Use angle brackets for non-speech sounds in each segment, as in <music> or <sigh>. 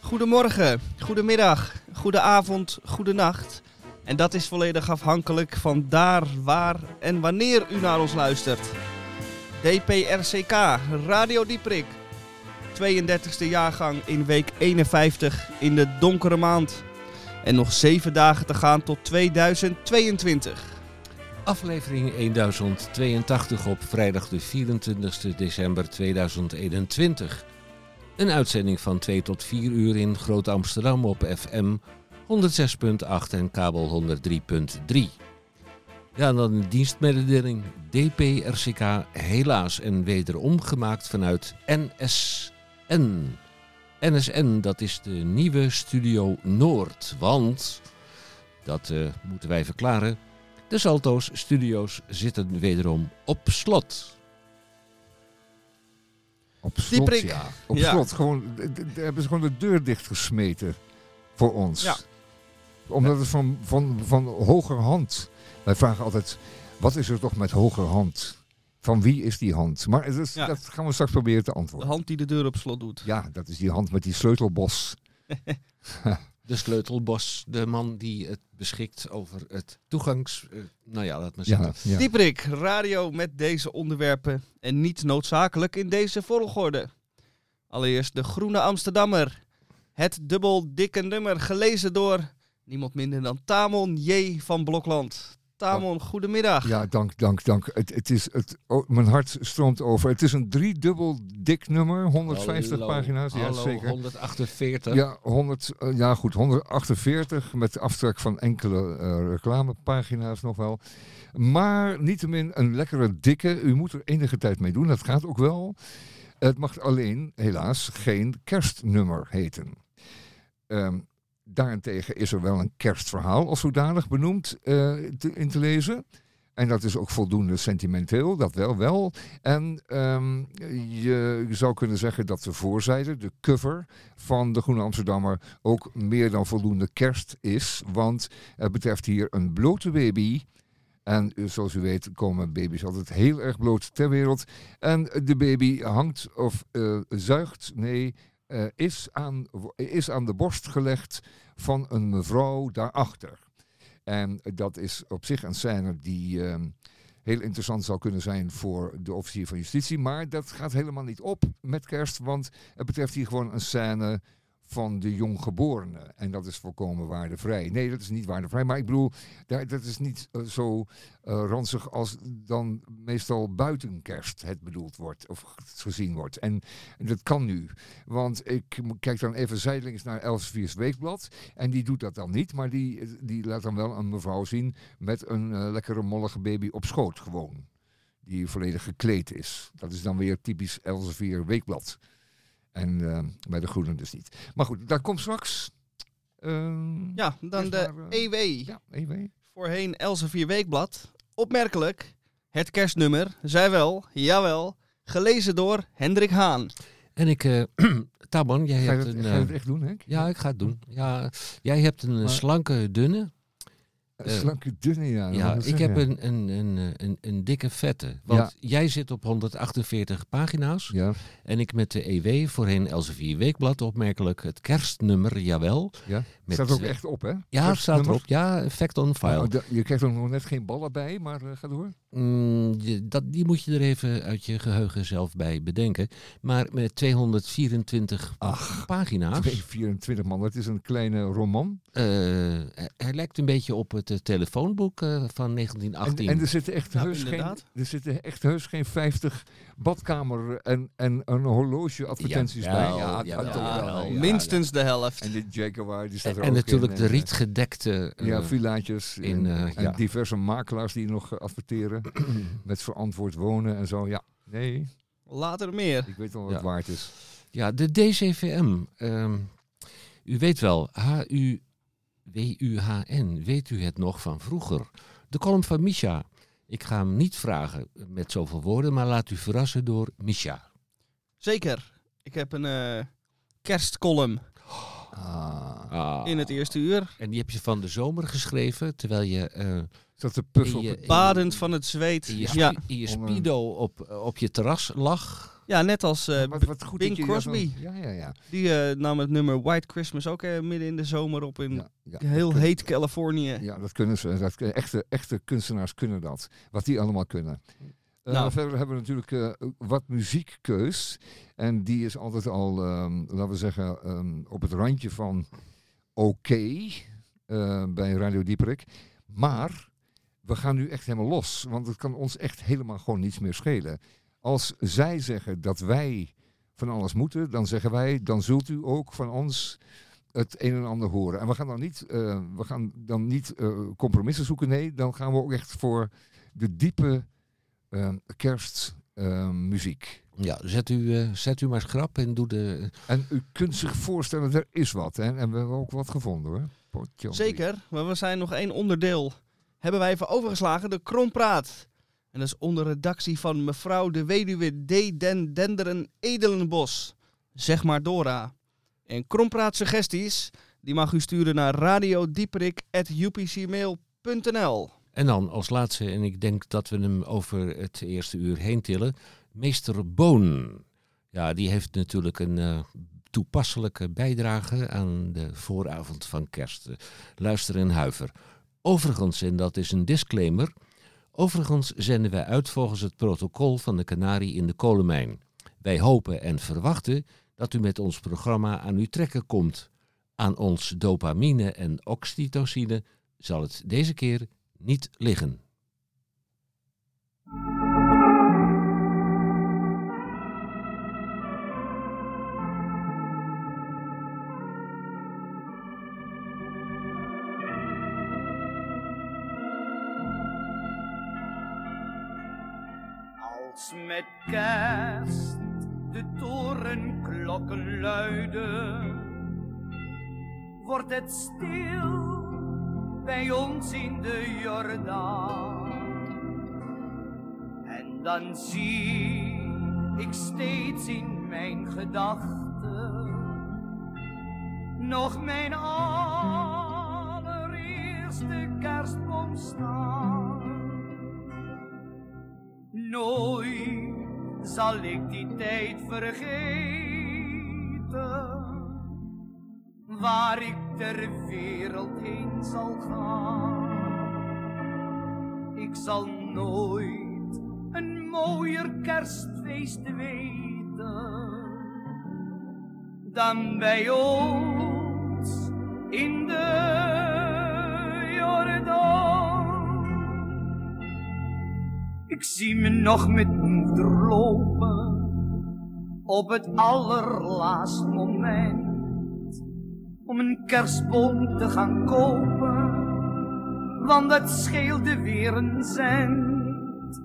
Goedemorgen, goedemiddag, goedenavond, goedenacht. En dat is volledig afhankelijk van daar, waar en wanneer u naar ons luistert. DPRCK, Radio Dieprik. 32e jaargang in week 51 in de donkere maand. En nog 7 dagen te gaan tot 2022. Aflevering 1082 op vrijdag de 24 december 2021. Een uitzending van 2 tot 4 uur in Groot Amsterdam op FM 106.8 en kabel 103.3. Ja, en dan een dienstmededeling. DPRCK helaas en wederom gemaakt vanuit NSN. NSN, dat is de nieuwe Studio Noord. Want, dat uh, moeten wij verklaren, de Salto's Studio's zitten wederom op slot. Op slot, ja. Op Ja. slot. Gewoon, hebben ze gewoon de deur dichtgesmeten voor ons. Ja. Omdat het van, van, van hogerhand. Wij vragen altijd, wat is er toch met hogerhand? Van wie is die hand? Maar het is- Ja. dat gaan we straks proberen te De antwoorden. hand die de deur op slot doet. Ja, dat is die hand met die sleutelbos. <laughs> De sleutelbos, de man die het beschikt over het toegangs... eh, nou ja, laat maar zeggen. Ja, ja. Dieprik, radio met deze onderwerpen en niet noodzakelijk in deze volgorde. Allereerst de Groene Amsterdammer. Het dubbel dikke nummer gelezen door niemand minder dan Tamon J. van Blokland. Tamon, goedemiddag. Ja, dank, dank, dank. Het, het is, het, oh, mijn hart stroomt over. Het is een driedubbel dik nummer, 150 Hallo, pagina's. Ja, hallo, zeker. 148. Ja, 100, eh, ja, goed, 148 met aftrek van enkele eh, reclamepagina's nog wel. Maar niettemin een lekkere dikke. U moet er enige tijd mee doen, dat gaat ook wel. Het mag alleen, helaas, geen kerstnummer heten. Ehm, daarentegen is er wel een kerstverhaal als zodanig benoemd eh, in te lezen. En dat is ook voldoende sentimenteel, dat wel wel. En ehm, je, je zou kunnen zeggen dat de voorzijde, de cover van de Groene Amsterdammer, ook meer dan voldoende kerst is. Want het betreft hier een blote baby. En eh, zoals u weet komen baby's altijd heel erg bloot ter wereld. En de baby hangt of eh, zuigt, nee, eh, is, aan, is aan de borst gelegd van een mevrouw daarachter. En dat is op zich een scène die ehm, heel interessant zou kunnen zijn voor de officier van justitie. Maar dat gaat helemaal niet op met kerst, want het betreft hier gewoon een scène van de jonggeborene. En dat is volkomen waardevrij. Nee, dat is niet waardevrij, maar ik bedoel, dat is niet eh, zo eh, ranzig als dan meestal buiten kerst het bedoeld wordt of gezien wordt. En dat kan nu, want ik kijk dan even zijdelings naar Elsevier's Weekblad en die doet dat dan niet, maar die, die laat dan wel een mevrouw zien met een eh, lekkere mollige baby op schoot gewoon. Die volledig gekleed is. Dat is dan weer typisch Elsevier Weekblad. En eh, bij de Groenen dus niet. Maar goed, daar komt straks. ehm, Ja, dan de maar, eh, EW. ja, even. Voorheen Elsevier Weekblad. Opmerkelijk, het kerstnummer, zij wel, jawel, gelezen door Hendrik Haan. En ik... eh <clears throat> Tabon, jij Ga je, hebt een... ga je eh, echt doen, Henk? ja, ik ga het doen. Ja, jij hebt een Maar- slanke, dunne. Slanke dunne, ja. Ja, ik heb een, een, een, een, een dikke vette. Want jij zit op 148 pagina's. Ja, En ik met de EW, voorheen Elsevier Weekblad, opmerkelijk het kerstnummer, jawel. ja. Met, staat ook eh, echt op, hè? Ja, staat erop. Ja, fact on file. Da- je krijgt er nog net geen ballen bij, maar eh, ga door. Mm, je- dat, die moet je er even uit je geheugen zelf bij bedenken. Maar met 224 Ach, pagina's. 224 man, dat is een kleine roman. eh, hij- hij lijkt een beetje op het eh, telefoonboek eh, van En, 1918. en er zitten echt Nou, heus geen, er zitten echt heus geen 50 badkamer en, en een horloge advertenties bij. Ja, wel. minstens de helft. En de Jaguar, die staat en er en ook natuurlijk in. de eh, rietgedekte. eh, Ja, villaatjes in, en, eh, en ja. diverse makelaars die nog adverteren <clears throat> met verantwoord wonen en zo. Ja, nee, Later meer. ik weet wel wat Ja. het waard is. Ja, de DCVM. ehm, u weet wel, H-U-W-U-H-N. Weet u het nog van vroeger? De column van Misha. Ik ga hem niet vragen met zoveel woorden, maar laat u verrassen door Micha. Zeker. Ik heb een eh kerstcolumn Ah, Ah. in het eerste uur. En die heb je van de zomer geschreven, terwijl je eh, dat de op het- Badend van het zweet. in je, Ja, in je Om, speedo op, op je terras lag. Ja net als Wat- wat goed Bing dan- Crosby. Ja, ja, ja. die eh, nam het nummer White Christmas ook eh, midden in de zomer op in heel heet Californië. Ja, dat kunnen ze. Dat, echte, echte kunstenaars kunnen dat. Wat die allemaal kunnen. Nou. Verder hebben we natuurlijk wat muziekkeus. En die is altijd al, ehm, laten we zeggen, ehm, op het randje van oké bij Radio Dieperik. Maar we gaan nu echt helemaal los. Want het kan ons echt helemaal gewoon niets meer schelen. Als zij zeggen dat wij van alles moeten, dan zeggen wij, dan zult u ook van ons het een en ander horen. En we gaan dan niet, eh, we gaan dan niet eh, compromissen zoeken. Nee, dan gaan we ook echt voor de diepe eh, kerstmuziek. Ja, zet u, eh, zet u maar schrap en doe de... en u kunt zich voorstellen, er is wat. Hè? En we hebben ook wat gevonden hoor. Zeker, maar we zijn nog één onderdeel. Hebben wij even overgeslagen, de Krompraat. En dat is onder redactie van mevrouw de weduwe D. Den Denderen Edelenbos. Zeg maar Dora. En Krompraat suggesties, die mag u sturen naar radiodieperik.upcmail.nl En dan als laatste, en ik denk dat we hem over het eerste uur heen tillen, meester Boon. Ja, die heeft natuurlijk een eh, toepasselijke bijdrage aan de vooravond van kerst. Luister en huiver. Overigens, en dat is een disclaimer, overigens zenden wij uit volgens het protocol van de Canarie in de kolenmijn. Wij hopen en verwachten dat u met ons programma aan uw trekken komt. Aan ons dopamine en oxytocine zal het deze keer niet liggen. De torenklokken luiden, wordt het stil bij ons in de Jordaan. En dan zie ik steeds in mijn gedachten nog mijn allereerste kerstboom staan. Nooit zal ik die tijd vergeten, waar ik ter wereld heen zal gaan. Ik zal nooit een mooier kerstfeest weten dan bij ons in de Ik zie me nog met moeder lopen op het allerlaatst moment om een kerstboom te gaan kopen, want dat scheelde weer een cent.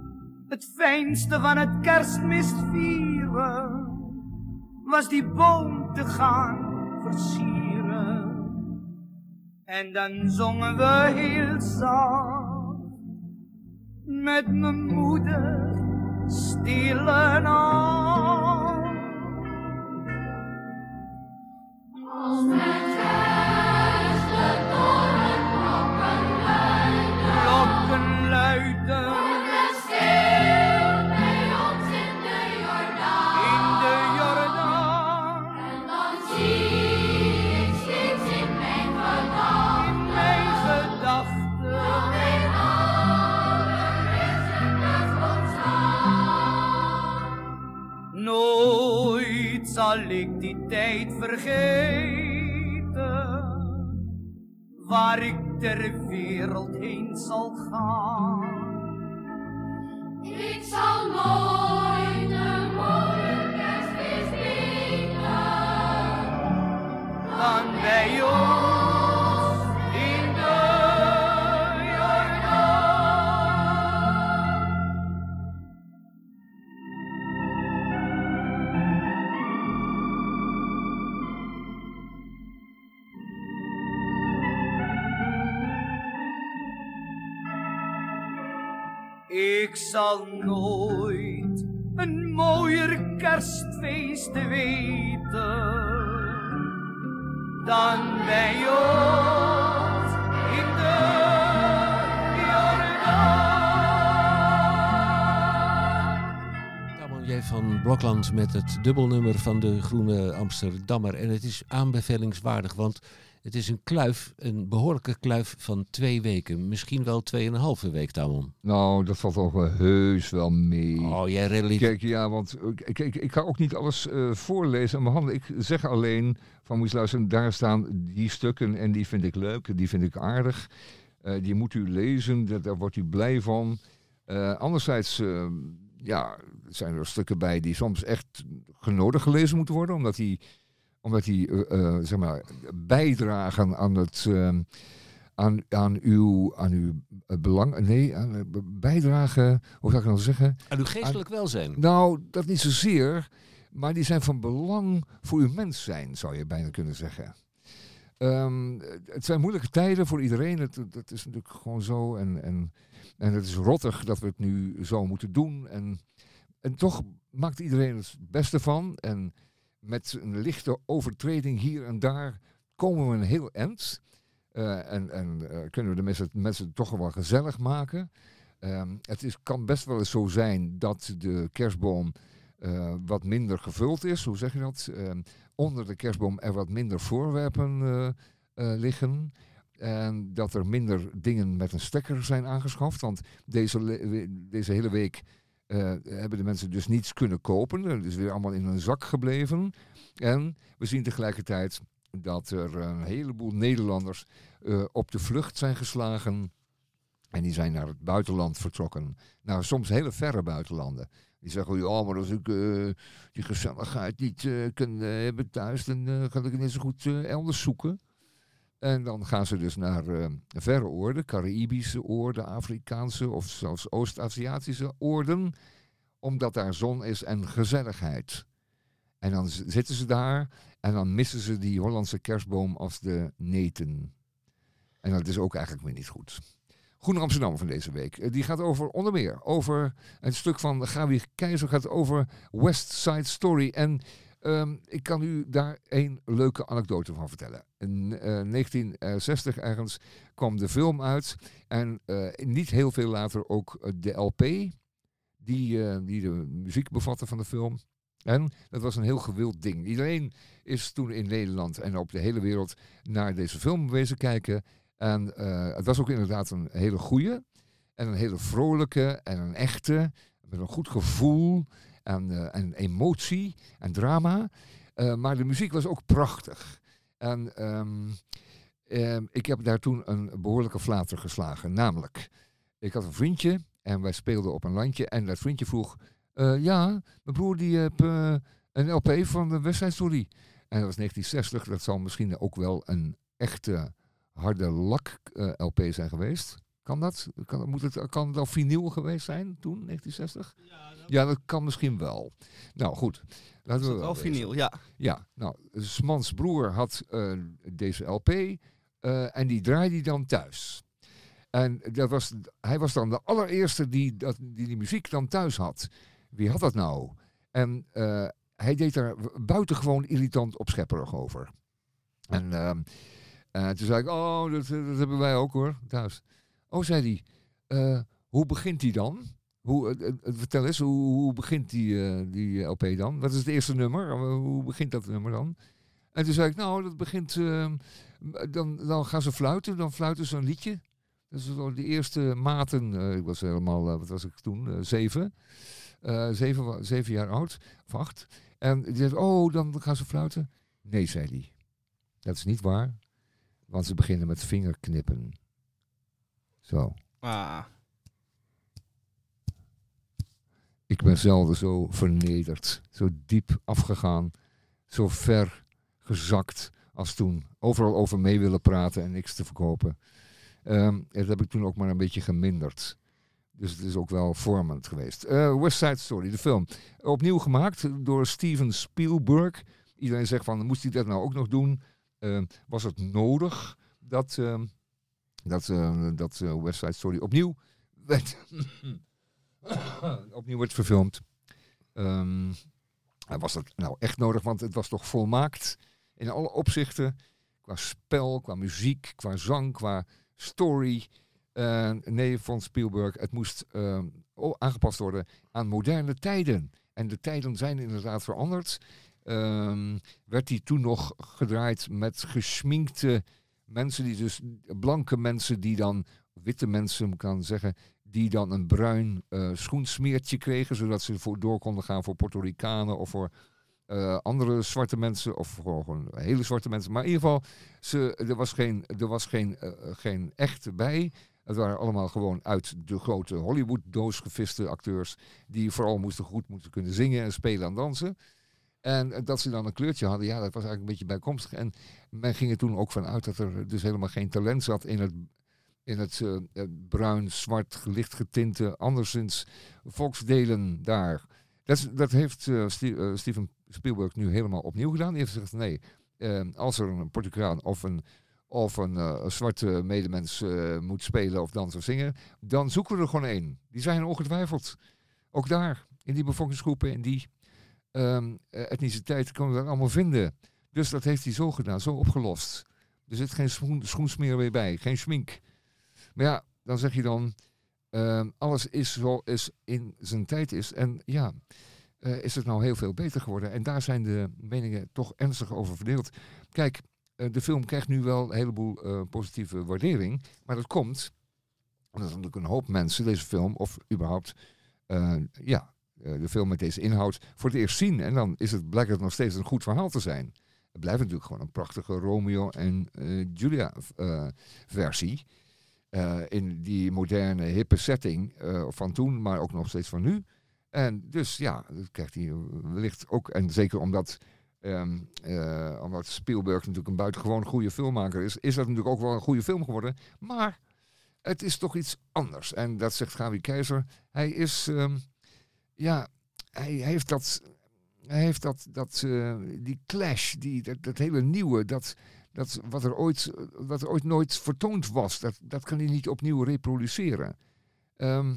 Het fijnste van het kerstmis vieren was die boom te gaan versieren. En dan zongen we heel zacht met mijn moeder stille nacht. Heen Blokland met het dubbelnummer van de Groene Amsterdammer. En het is aanbevelingswaardig, want het is een kluif, een behoorlijke kluif van twee weken. Misschien wel tweeënhalve week, Tamon. Nou, dat valt toch wel heus wel mee. Oh, jij relatief... Kijk, ja, want eh, kijk, ik ga ook niet alles eh, voorlezen aan mijn handen. Ik zeg alleen van moet je luisteren, daar staan die stukken en die vind ik leuk, die vind ik aardig. Eh, die moet u lezen, daar, daar wordt u blij van. Eh, anderzijds ja, zijn er stukken bij die soms echt genodig gelezen moeten worden, omdat die, omdat die eh, eh, zeg maar, bijdragen aan het. ehm, aan, aan uw, aan uw eh, belang, nee, aan, bijdragen, hoe zou ik het nou zeggen? Aan uw geestelijk welzijn. Nou, dat niet zozeer, maar die zijn van belang voor uw mens zijn, zou je bijna kunnen zeggen. Ehm, het zijn moeilijke tijden voor iedereen, dat, dat is natuurlijk gewoon zo. En, en, en het is rottig dat we het nu zo moeten doen. En, en toch maakt iedereen het beste van. En met een lichte overtreding hier en daar komen we een heel eind. Eh, en en eh, kunnen we de mensen, mensen toch wel gezellig maken. Ehm, het is, kan best wel eens zo zijn dat de kerstboom eh, wat minder gevuld is. Hoe zeg je dat? Ehm, onder de kerstboom er wat minder voorwerpen liggen. En dat er minder dingen met een stekker zijn aangeschaft. Want deze, deze hele week eh, hebben de mensen dus niets kunnen kopen. Het is weer allemaal in een zak gebleven. En we zien tegelijkertijd dat er een heleboel Nederlanders eh, op de vlucht zijn geslagen. En die zijn naar het buitenland vertrokken. Naar soms hele verre buitenlanden. Die zeggen, ja, maar als ik eh, die gezelligheid niet kan hebben thuis, dan kan ik het net zo goed elders zoeken. En dan gaan ze dus naar eh, verre oorden, Caribische oorden, Afrikaanse of zelfs Oost-Aziatische oorden, omdat daar zon is en gezelligheid. En dan zitten ze daar en dan missen ze die Hollandse kerstboom als de neten. En dat is ook eigenlijk weer niet goed. Groene Amsterdam van deze week. eh, Die gaat over onder meer over een stuk van Gabi Keizer gaat over West Side Story. En ehm, ik kan u daar één leuke anekdote van vertellen. In eh, 1960 ergens kwam de film uit. En eh, niet heel veel later ook eh, de LP. Die, eh, die de muziek bevatte van de film. En dat was een heel gewild ding. Iedereen is toen in Nederland en op de hele wereld naar deze film wezen kijken. En eh, het was ook inderdaad een hele goeie. En een hele vrolijke en een echte. Met een goed gevoel en, eh, en emotie en drama. Eh, maar de muziek was ook prachtig. En ehm, ehm, ik heb daar toen een behoorlijke flater geslagen. Namelijk, ik had een vriendje en wij speelden op een landje. En dat vriendje vroeg, eh, ja, mijn broer die heeft eh, een LP van de West Side Story. En dat was 1960. Dat zal misschien ook wel een echte harde lak eh, LP zijn geweest. Kan dat? Kan, moet het, kan het al vinyl geweest zijn toen, 1960? Ja, dat kan misschien wel. Nou goed, laten we Is dat wel vinyl, ja. Ja, nou, Smans broer had eh, deze LP eh, en die draaide hij dan thuis. En dat was, hij was dan de allereerste die, dat, die die muziek dan thuis had. Wie had dat nou? En eh, hij deed daar buitengewoon irritant opschepperig over. En ehm, eh, toen zei ik, oh, dat, dat hebben wij ook hoor, thuis. Oh, zei hij, hoe begint die dan? Hoe, eh, eh, vertel eens, hoe, hoe begint die, eh, die LP dan? Wat is het eerste nummer? Eh, hoe begint dat nummer dan? En toen zei ik, nou, dat begint, ehm, dan, dan gaan ze fluiten, dan fluiten ze een liedje. Zo de eerste maten, eh, ik was helemaal, eh, wat was ik toen, Eh, zeven. Eh, zeven, zeven jaar oud, of acht. En die zei, oh, dan gaan ze fluiten. Nee, zei hij. Dat is niet waar, want ze beginnen met vingerknippen. Zo. Ah, Ik ben zelden zo vernederd, zo diep afgegaan, zo ver gezakt als toen. Overal over mee willen praten en niks te verkopen. Ehm, dat heb ik toen ook maar een beetje geminderd. Dus het is ook wel vormend geweest. Eh, West Side Story, de film. Opnieuw gemaakt door Steven Spielberg. Iedereen zegt van, moest hij dat nou ook nog doen? Ehm, was het nodig dat, ehm, dat, dat eh, West Side Story opnieuw werd, <laughs> <coughs> opnieuw werd verfilmd. Ehm, was dat nou echt nodig, want het was toch volmaakt in alle opzichten. Qua spel, qua muziek, qua zang, qua story. Eh, nee, vond Spielberg, het moest ehm, aangepast worden aan moderne tijden. En de tijden zijn inderdaad veranderd. Ehm, werd die toen nog gedraaid met geschminkte mensen, die dus blanke mensen die dan, witte mensen dan zeggen, die dan een bruin eh, schoensmeertje kregen, zodat ze voor door konden gaan voor Puerto Ricanen of voor eh, andere zwarte mensen, of gewoon hele zwarte mensen. Maar in ieder geval, ze, er was geen, er was geen, eh, geen echte bij. Het waren allemaal gewoon uit de grote Hollywood-doos geviste acteurs, die vooral moesten goed moeten kunnen zingen en spelen en dansen. En dat ze dan een kleurtje hadden, ja, dat was eigenlijk een beetje bijkomstig. En men ging er toen ook van uit dat er dus helemaal geen talent zat in het, in het eh, eh, bruin, zwart, licht getinte, anderszins volksdelen daar. Dat, dat heeft eh, eh, Steven Spielberg nu helemaal opnieuw gedaan. Die heeft gezegd, nee, als er een Portugaan of een, of een, zwarte medemens moet spelen of dansen of zingen, dan zoeken we er gewoon één. Die zijn ongetwijfeld. Ook daar, in die bevolkingsgroepen, in die ehm eh, etniciteit, kunnen we dat allemaal vinden. Dus dat heeft hij zo gedaan, zo opgelost. Er zit geen schoen, schoensmeer weer bij, geen schmink. Maar ja, dan zeg je dan, ehm, alles is zoals in zijn tijd is. En ja, eh, is het nou heel veel beter geworden. En daar zijn de meningen toch ernstig over verdeeld. Kijk, eh, de film krijgt nu wel een heleboel eh, positieve waardering. Maar dat komt omdat natuurlijk een hoop mensen deze film, of überhaupt, ja, de film met deze inhoud, voor het eerst zien. En dan is het, blijkt het nog steeds een goed verhaal te zijn. Het blijft natuurlijk gewoon een prachtige Romeo en Julia versie. Eh, in die moderne, hippe setting eh, van toen, maar ook nog steeds van nu. En dus ja, dat krijgt hij wellicht ook. En zeker omdat, ehm, eh, omdat Spielberg natuurlijk een buitengewoon goede filmmaker is, is dat natuurlijk ook wel een goede film geworden. Maar het is toch iets anders. En dat zegt Gabi Keizer. Hij is, ehm, ja, hij heeft dat, hij heeft dat, dat die clash, die, dat, dat hele nieuwe, dat, dat wat, er ooit, wat er ooit nooit vertoond was, dat, dat kan hij niet opnieuw reproduceren. Ehm,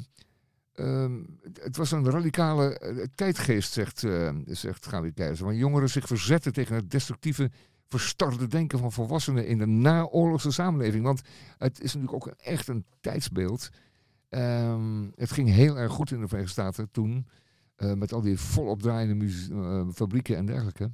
ehm, het- was een radicale eh, tijdgeest, zegt, eh zegt Gabi Keizer. Waar jongeren zich verzetten tegen het destructieve, verstarde denken van volwassenen in de naoorlogse samenleving. Want het is natuurlijk ook echt een tijdsbeeld. Ehm, het ging heel erg goed in de Verenigde Staten toen. eh, met al die volop draaiende muzie- eh, fabrieken en dergelijke.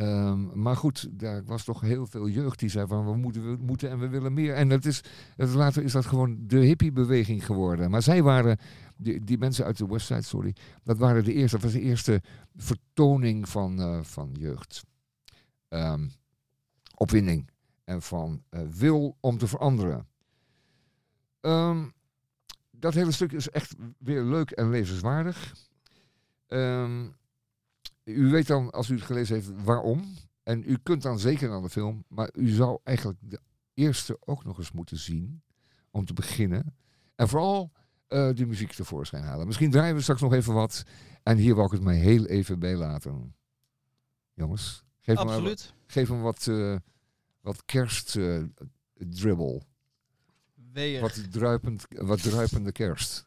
Ehm, maar goed, daar was toch heel veel jeugd die zei van we moeten, we moeten en we willen meer. En dat is, later is dat gewoon de hippiebeweging geworden. Maar zij waren, die, die mensen uit de Westside, sorry, dat waren de eerste, dat was de eerste vertoning van, eh, van jeugd. Ehm, opwinding en van eh, wil om te veranderen. Ehm, dat hele stuk is echt weer leuk en lezenswaardig. Ehm, u weet dan, als u het gelezen heeft, waarom. En u kunt dan zeker naar de film, maar u zou eigenlijk de eerste ook nog eens moeten zien. Om te beginnen. En vooral eh, de muziek tevoorschijn halen. Misschien draaien we straks nog even wat. En hier wou ik het mij heel even bij laten. Jongens, geef me, Absoluut. geef me wat, eh wat kerstdribbel. Weeën. Wat, druipend, wat druipende kerst.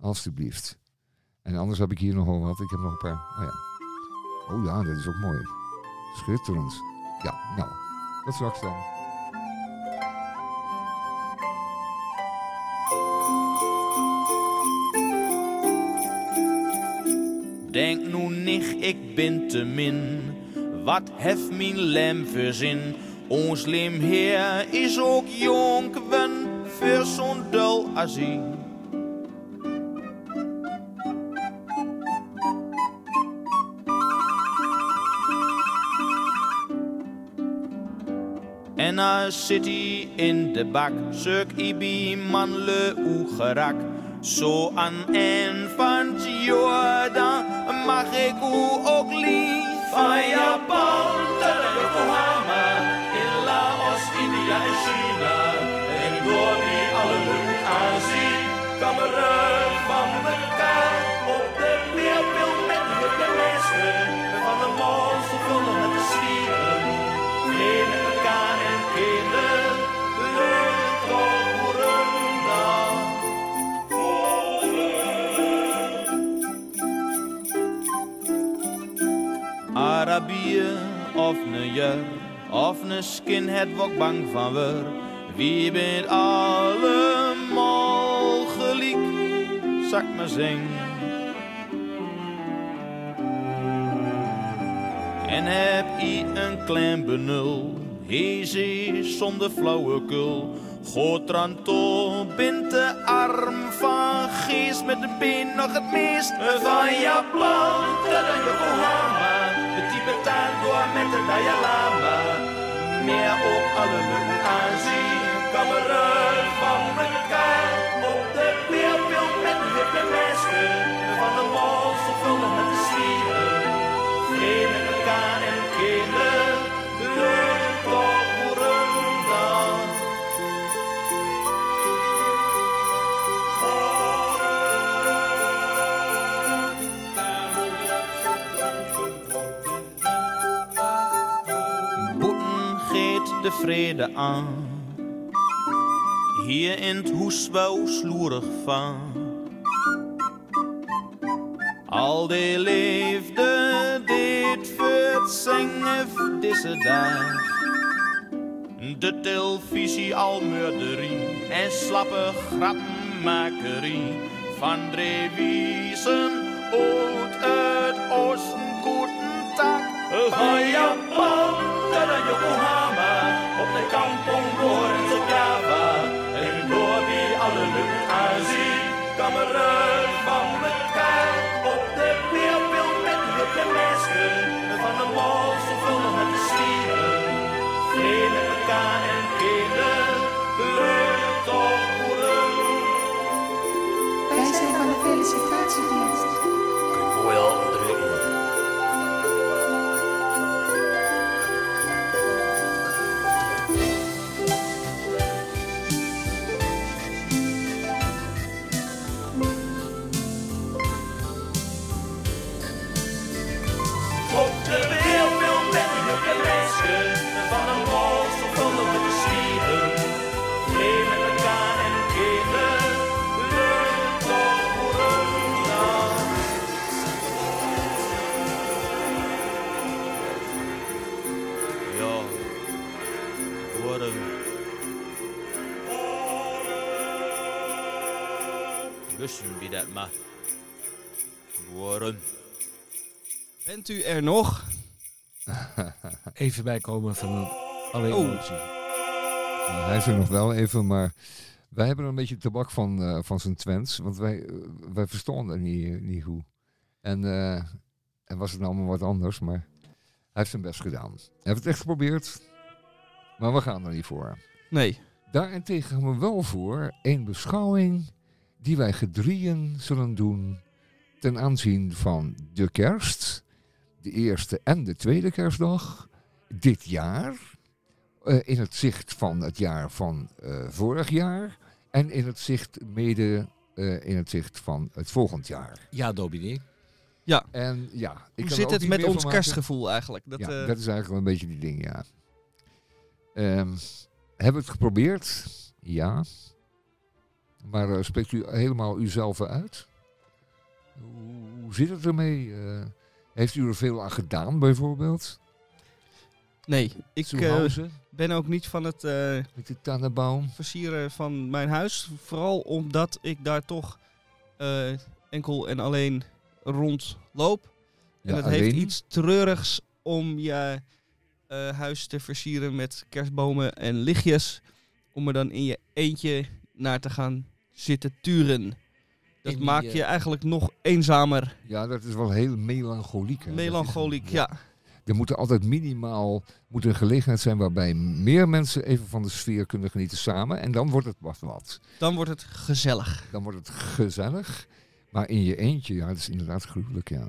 Alsjeblieft. En anders heb ik hier nog wel wat. Ik heb nog een paar. Oh ja. Oh ja, dat is ook mooi. Schitterend. Ja, nou. Tot straks dan. Denk nu nicht, ik ben te min. Wat hef mijn lem voor zin? Ons lim heer is ook jong, wen voor zo'n dul asie. En dan zit hij in de bak, suk ibi man le gerak. Zo aan en van het jaar, dan mag ik u ook lief. Van Japan tot Yokohama, in Laos, India en China. En door die alle lucht aanzien, of ne jur of ne skinhead wat bang van wur. Wie bent allemaal gelijk, zak maar zing. En heb ik een klein benul, heze zonder flauwekul. Gotranto bent de arm van geest met de been nog het meest. Van tot aan Yokohama, de Tibetaan door met de Dalai Lama. Meer ook alle luchten aanzien, kamerun van elkaar. Op de wereldbeeld met de hippe de vrede aan. Hier in het hoes wou sloerig van. Al die leefde dit voor zingen deze dag. De televisie al murderie en slappe grappenmakerie van Drewiesen uit het oosten tak. Van Japan aan Yokohama, op de kampong Lorenz op Java. En door die alle aanzien, kameren van elkaar. Op de wereldbeeld met hippe meisje, van de mol zorgvuldig met de stieren. Vrede elkaar en kinderen, leuk toch hoeren. Wij zijn van de felicitatiedienst. Bent u er nog? <laughs> Even bijkomen van alle Oh. Nou, hij is er nog wel even, maar wij hebben er een beetje tabak van, eh, van zijn Twents. Want wij, eh, wij verstonden niet, niet hoe. En, eh, en was het nou allemaal wat anders, maar hij heeft zijn best gedaan. Hij heeft het echt geprobeerd, maar we gaan er niet voor. Nee. Daarentegen gaan we wel voor een beschouwing die wij gedrieën zullen doen ten aanzien van de kerst, de eerste en de tweede kerstdag, dit jaar, eh, in het zicht van het jaar van eh, vorig jaar en in het zicht mede eh, in het zicht van het volgend jaar. Ja, dominee. En ja, ik Hoe zit het met ons kerstgevoel eigenlijk? Dat, ja, eh, dat is eigenlijk wel een beetje die ding, ja. Ehm, hebben we het geprobeerd? Ja. Maar spreekt u helemaal uzelf uit? Hoe, hoe zit het ermee? Heeft u er veel aan gedaan, bijvoorbeeld? nee, ik eh, ben ook niet van het eh, versieren van mijn huis. Vooral omdat ik daar toch eh, enkel en alleen rondloop. En het heeft iets treurigs om je huis te versieren met kerstbomen en lichtjes. Om er dan in je eentje naar te gaan zitten turen. Dat die, maakt eh, je eigenlijk nog eenzamer. Ja, dat is wel heel melancholiek. hè. Melancholiek, ja. Er moet er altijd minimaal moet een gelegenheid zijn waarbij meer mensen even van de sfeer kunnen genieten samen. En dan wordt het wat wat. Dan wordt het gezellig. Dan wordt het gezellig. Maar in je eentje, ja, dat is inderdaad gruwelijk, ja.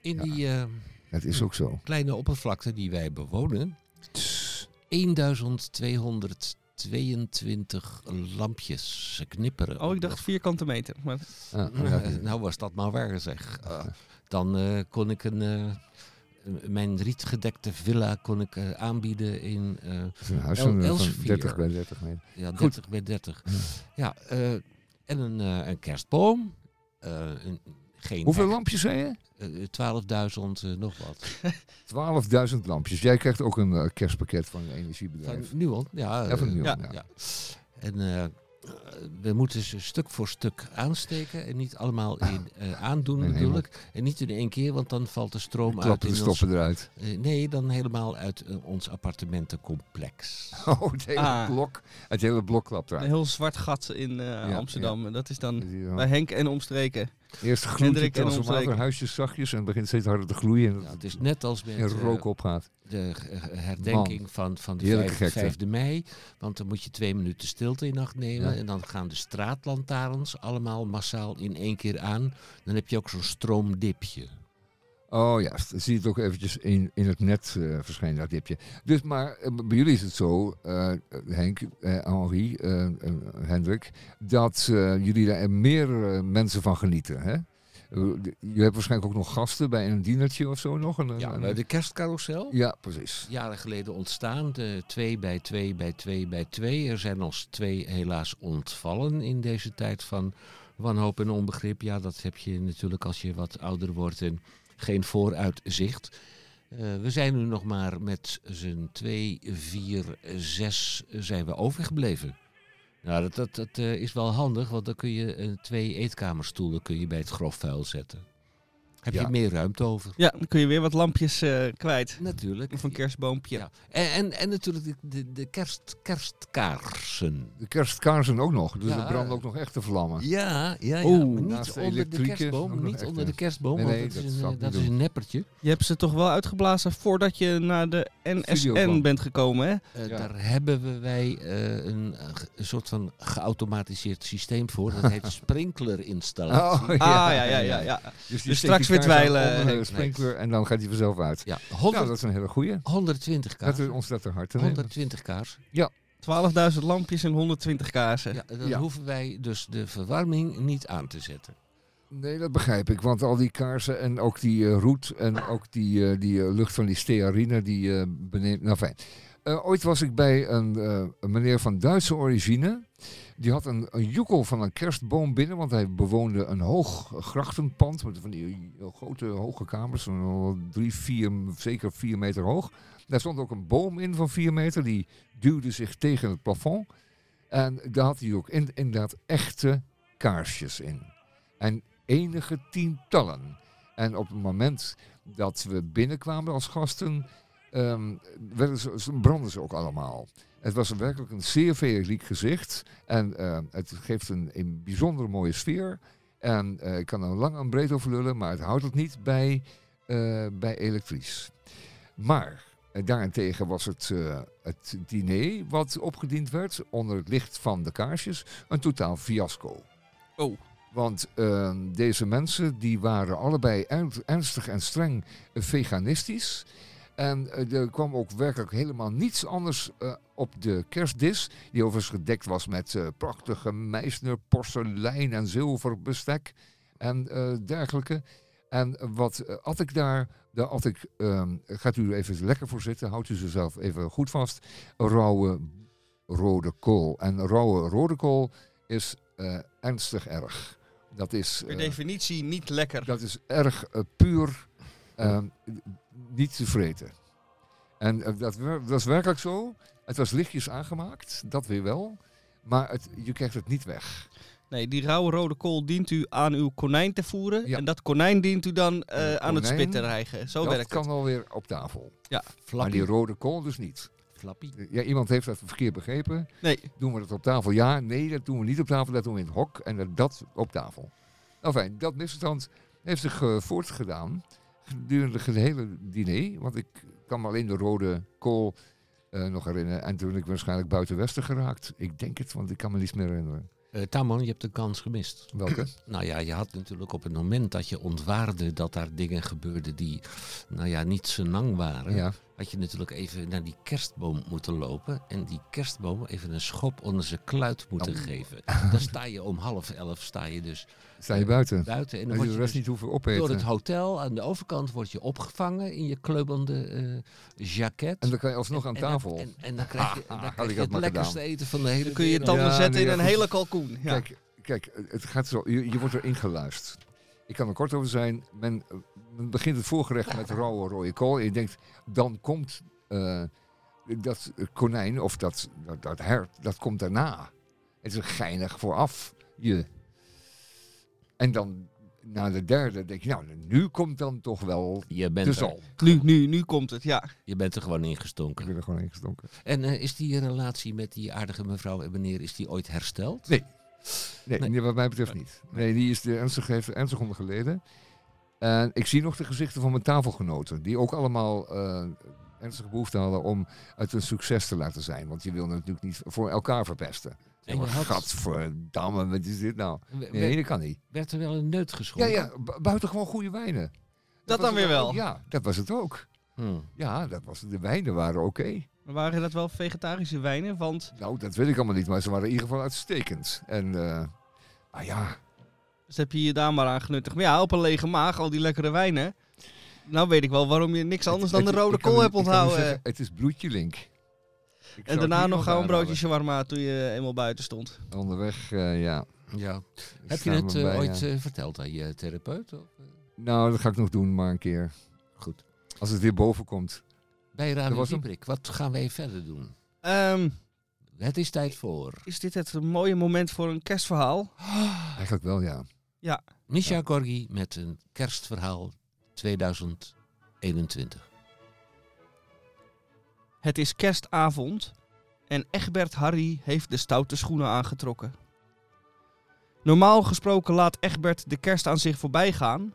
In Ja. die eh, Dat is ook zo. kleine oppervlakte die wij bewonen, 1222 lampjes. Ze knipperen. Oh, ik dacht vierkante meter. Maar Ah, <laughs> nou was dat maar waar zeg. Eh, dan eh, kon ik een, eh, mijn rietgedekte villa kon ik, eh, aanbieden in eh, dat is een huis El- van, van Elsevier. 30 bij 30 meter. ja, Goed. 30 bij 30. Ja, eh, en een, eh, een kerstboom. eh, een geen Hoeveel echt- lampjes zei je? Eh, 12.000 eh, nog wat. <laughs> 12.000 lampjes. Jij krijgt ook een eh, kerstpakket van een energiebedrijf. Van Nuon, ja. Ja, van eh, Nuon, ja. ja. ja. En eh, we moeten ze stuk voor stuk aansteken en niet allemaal <laughs> in, eh, aandoen natuurlijk. En niet in één keer, want dan valt de stroom uit Klappen de in ons, stoppen eruit. Nee, dan helemaal uit ons appartementencomplex. <laughs> Oh, het hele Ah. blok. Het hele blok klapt Een eruit. heel zwart gat in eh, Ja, Amsterdam. En Dat is dan Ja. bij Henk en omstreken. Eerst gloeit het en transformator omstreken. huisjes zachtjes en het begint steeds harder te gloeien en Ja, het is net als met eh, rook opgaat. de eh, herdenking van, van de Heerlijke 5, gekte. 5e mei. Want dan moet je twee minuten stilte in acht nemen. Ja. En dan gaan de straatlantaarns allemaal massaal in één keer aan. Dan heb je ook zo'n stroomdipje. Oh ja, dan zie je het ook eventjes in, in het net eh, verschijnen, dat dipje. Dus, maar eh, bij jullie is het zo, eh, Henk, Henri, Hendrik, dat jullie daar meer mensen van genieten. Hè? Je hebt waarschijnlijk ook nog gasten bij een dinertje of zo nog. Een, Ja, een- bij de kerstcarousel. ja precies. Jaren geleden ontstaan. De twee bij twee bij twee bij twee. Er zijn ons twee helaas ontvallen in deze tijd van wanhoop en onbegrip. Ja, dat heb je natuurlijk als je wat ouder wordt en geen vooruitzicht. Eh, we zijn nu nog maar met z'n twee, vier, zes zijn we overgebleven. Nou, dat, dat, dat eh, is wel handig, want dan kun je eh, twee eetkamerstoelen kun je bij het grof vuil zetten. Heb Ja. je meer ruimte over? Ja, dan kun je weer wat lampjes eh, kwijt. Natuurlijk. Of een kerstboompje. Ja. En, en, en natuurlijk de, de, de kerst, kerstkaarsen. De kerstkaarsen ook nog, dus Ja. er branden ook nog echte vlammen. Ja, ja, ja. Niet de onder de kerstboom. Niet onder de kerstboom, Nee, want nee, dat, dat is, een, dat is neppertje. Je hebt ze toch wel uitgeblazen voordat je naar de NSN bent gekomen, hè? Eh, Ja. Daar hebben we wij eh, een, soort van geautomatiseerd systeem voor. Dat heet <laughs> sprinklerinstallatie. Oh, Ah, ja, ja, ja. ja. Dus, die Dus straks weer kaars de Henk. sprinkler en dan gaat hij vanzelf uit. Ja, Nou, 100, dat is een hele goeie. 120 Dat is kaarsen. ons dat te hard te nemen. 120 kaarsen. 12.000 lampjes en 120 kaarsen. Ja, dan Ja. hoeven wij dus de verwarming niet aan te zetten. Nee, dat begrijp ik. Want al die kaarsen en ook die eh, roet en ook die, eh, die eh, lucht van die stearine, die eh beneemt... Nou fijn. Eh, ooit was ik bij een, eh, een meneer van Duitse origine. Die had een, een joekel van een kerstboom binnen, want hij bewoonde een hoog grachtenpand met van die eh, grote hoge kamers, drie, vier, zeker vier meter hoog. Daar stond ook een boom in van vier meter, die duwde zich tegen het plafond. En daar had hij ook in, inderdaad echte kaarsjes in. En enige tientallen. En op het moment dat we binnenkwamen als gasten, ehm, werden ze, brandden ze ook allemaal. Het was werkelijk een zeer feeriek gezicht. En eh, het geeft een, een bijzonder mooie sfeer. En eh, ik kan er lang en breed over lullen, maar het houdt het niet bij, eh, bij elektrisch. Maar eh, daarentegen was het, het diner wat opgediend werd onder het licht van de kaarsjes een totaal fiasco. Oh. Want eh, deze mensen die waren allebei ern- ernstig en streng veganistisch. En eh, er kwam ook werkelijk helemaal niets anders eh, op de kerstdis. Die overigens gedekt was met eh, prachtige Meisner porselein en zilver bestek en dergelijke. En wat at ik daar? Daar at ik, ehm, gaat u er even lekker voor zitten, houdt u zichzelf even goed vast. Rauwe rode kool. En rauwe rode kool is ernstig erg. Dat is, Per definitie niet lekker. dat is erg puur eh, niet te vreten. En eh, dat, dat is werkelijk zo. Het was lichtjes aangemaakt, dat weer wel. Maar het, je krijgt het niet weg. Nee, die rauwe rode kool dient u aan uw konijn te voeren. Ja. En dat konijn dient u dan eh, aan het spit te rijgen. Zo dat werkt kan het. alweer op tafel. Maar Flappy. die rode kool dus niet. Flappy. Ja, iemand heeft dat verkeerd begrepen. Nee, Doen we dat op tafel? Ja, nee, dat doen we niet op tafel. Dat doen we in het hok en dat- dat op tafel. Nou fijn, dat misverstand heeft zich eh, voortgedaan gedurende het hele diner. Want ik kan me alleen de rode kool eh, nog herinneren. En toen ben ik waarschijnlijk buiten Westen geraakt. Ik denk het, want ik kan me niets meer herinneren. Eh Tamon, je hebt een kans gemist. Welke? <clears throat> Nou ja, je had natuurlijk op het moment dat je ontwaarde dat daar dingen gebeurden die, nou ja, niet senang waren. ja. Had je natuurlijk even naar die kerstboom moeten lopen. En die kerstboom even een schop onder zijn kluit moeten Oh. geven. Dan sta je om half elf, sta je dus Sta je buiten? buiten. En dan word je de rest dus niet hoeven door opeten. het hotel aan de overkant word je opgevangen in je kleubende eh jacket. En dan kan je alsnog aan En tafel. En, en dan krijg je, <laughs> dan krijg je het lekkerste eten van de hele dan kun je je tanden Ja, zetten nee, in een hele kalkoen. Ja. Kijk, kijk, het gaat zo. Je, je wordt erin geluisterd. Ik kan er kort over zijn. Men, eh, men begint het voorgerecht met rauwe rode kool. En je denkt, dan komt eh, dat konijn of dat, dat, dat hert, dat komt daarna. Het is een geinig vooraf. Je. En dan na de derde denk je, nou, nu komt dan toch wel Je bent, de er. Nu, nu, nu komt het, ja. je bent er gewoon Ik ingestonken. ben er gewoon ingestonken. En eh, is die relatie met die aardige mevrouw en meneer, is die ooit hersteld? Nee. Nee, Nee. nee, wat mij betreft niet. Nee, die is de ernstig, heeft ernstig onder geleden. En ik zie nog de gezichten van mijn tafelgenoten. Die ook allemaal eh, ernstige behoefte hadden om het een succes te laten zijn. Want je wil natuurlijk niet voor elkaar verpesten. En je had- Gadverdamme, wat is dit nou? Nee, werd, dat kan niet. werd er wel een neut Ja, geschonken? ja, bu- buitengewoon goede wijnen. Dat dan weer wel. Ja, dat was het ook. Hm. Ja, dat was, de wijnen waren oké. Maar waren dat wel vegetarische wijnen? Want Nou, dat weet ik allemaal niet, maar ze waren in ieder geval uitstekend. En, eh maar ja, dus heb je je daar maar aan genuttigd. Maar ja, op een lege maag, al die lekkere wijnen. Nou weet ik wel waarom je niks anders dan de rode kan kool hebt onthouden. zeggen, het is bloedje link. Ik en daarna nog gauw een broodje shawarma toen je eenmaal buiten stond. Onderweg, eh, ja. Ja. Heb je het eh, ooit eh, verteld aan je therapeut? Of? Nou, dat ga ik nog doen, maar een keer. Goed. Als het weer boven komt. Bij Radio. Dieprik, wat gaan wij verder doen? Ehm, Het is tijd voor is dit het mooie moment voor een kerstverhaal? Eigenlijk wel, ja. Misha Gorgi met een kerstverhaal 2021. Het is kerstavond en Egbert Harry heeft de stoute schoenen aangetrokken. Normaal gesproken laat Egbert de kerst aan zich voorbij gaan.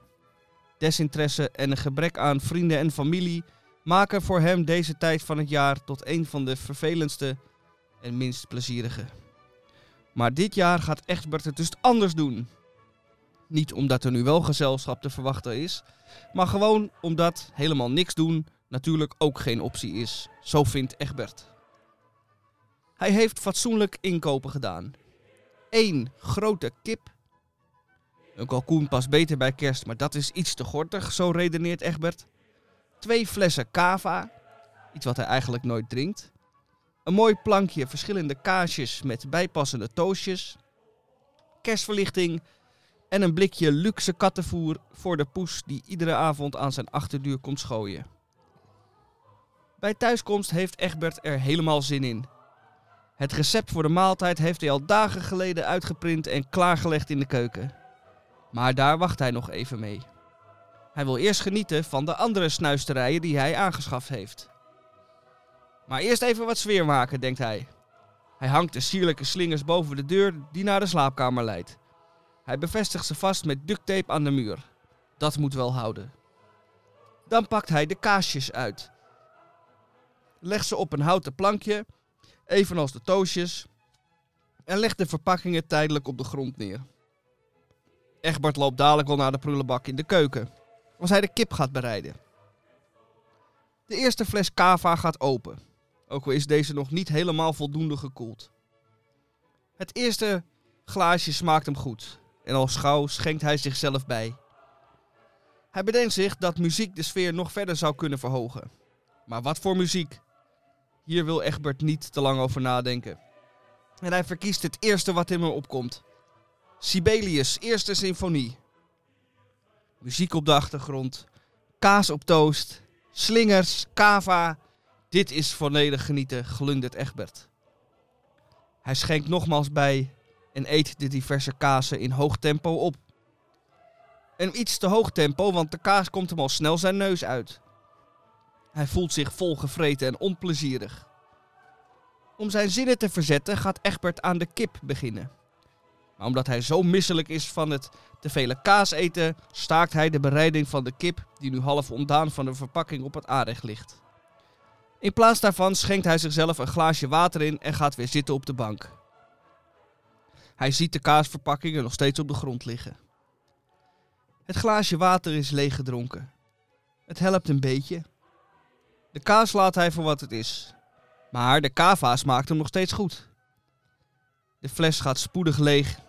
Desinteresse en een gebrek aan vrienden en familie maken voor hem deze tijd van het jaar tot een van de vervelendste en minst plezierige. Maar dit jaar gaat Egbert het dus anders doen. Niet omdat er nu wel gezelschap te verwachten is, maar gewoon omdat helemaal niks doen natuurlijk ook geen optie is. Zo vindt Egbert. Hij heeft fatsoenlijk inkopen gedaan. Eén grote kip. Een kalkoen past beter bij kerst, maar dat is iets te gortig, zo redeneert Egbert. Twee flessen cava, iets wat hij eigenlijk nooit drinkt. Een mooi plankje verschillende kaasjes met bijpassende toastjes. Kerstverlichting en een blikje luxe kattenvoer voor de poes die iedere avond aan zijn achterdeur komt schooien. Bij thuiskomst heeft Egbert er helemaal zin in. Het recept voor de maaltijd heeft hij al dagen geleden uitgeprint en klaargelegd in de keuken. Maar daar wacht hij nog even mee. Hij wil eerst genieten van de andere snuisterijen die hij aangeschaft heeft. Maar eerst even wat sfeer maken, denkt hij. Hij hangt de sierlijke slingers boven de deur die naar de slaapkamer leidt. Hij bevestigt ze vast met ducttape aan de muur. Dat moet wel houden. Dan pakt hij de kaasjes uit. Legt ze op een houten plankje, evenals de toastjes, en legt de verpakkingen tijdelijk op de grond neer. Egbert loopt dadelijk wel naar de prullenbak in de keuken, als hij de kip gaat bereiden. De eerste fles cava gaat open, ook al is deze nog niet helemaal voldoende gekoeld. Het eerste glaasje smaakt hem goed, en al schouw schenkt hij zichzelf bij. Hij bedenkt zich dat muziek de sfeer nog verder zou kunnen verhogen. Maar wat voor muziek? Hier wil Egbert niet te lang over nadenken. En hij verkiest het eerste wat in hem opkomt. Sibelius' eerste symfonie. Muziek op de achtergrond. Kaas op toast. Slingers, kava. Dit is volledig genieten, glundert Egbert. Hij schenkt nogmaals bij en eet de diverse kazen in hoog tempo op. Een iets te hoog tempo, want de kaas komt hem al snel zijn neus uit. Hij voelt zich volgevreten en onplezierig. Om zijn zinnen te verzetten gaat Egbert aan de kip beginnen. Maar omdat hij zo misselijk is van het te vele kaas eten, staakt hij de bereiding van de kip die nu half ontdaan van de verpakking op het aanrecht ligt. In plaats daarvan schenkt hij zichzelf een glaasje water in en gaat weer zitten op de bank. Hij ziet de kaasverpakkingen nog steeds op de grond liggen. Het glaasje water is leeggedronken. Het helpt een beetje. De kaas laat hij voor wat het is. Maar de kava smaakt hem nog steeds goed. De fles gaat spoedig leeg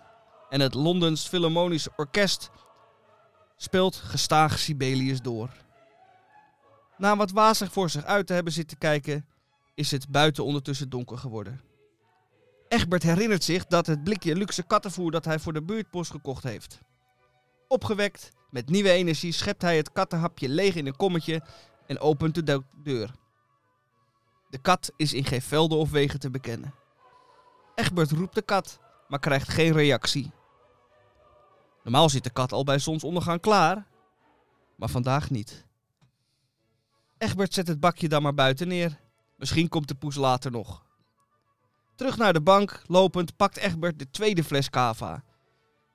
en het Londens Philharmonisch Orkest speelt gestaag Sibelius door. Na wat wazig voor zich uit te hebben zitten kijken, is het buiten ondertussen donker geworden. Egbert herinnert zich dat het blikje luxe kattenvoer dat hij voor de buurtpost gekocht heeft. Opgewekt, met nieuwe energie, schept hij het kattenhapje leeg in een kommetje en opent de deur. De kat is in geen velden of wegen te bekennen. Egbert roept de kat, maar krijgt geen reactie. Normaal zit de kat al bij zonsondergang klaar, maar vandaag niet. Egbert zet het bakje dan maar buiten neer. Misschien komt de poes later nog. Terug naar de bank, lopend, pakt Egbert de tweede fles cava.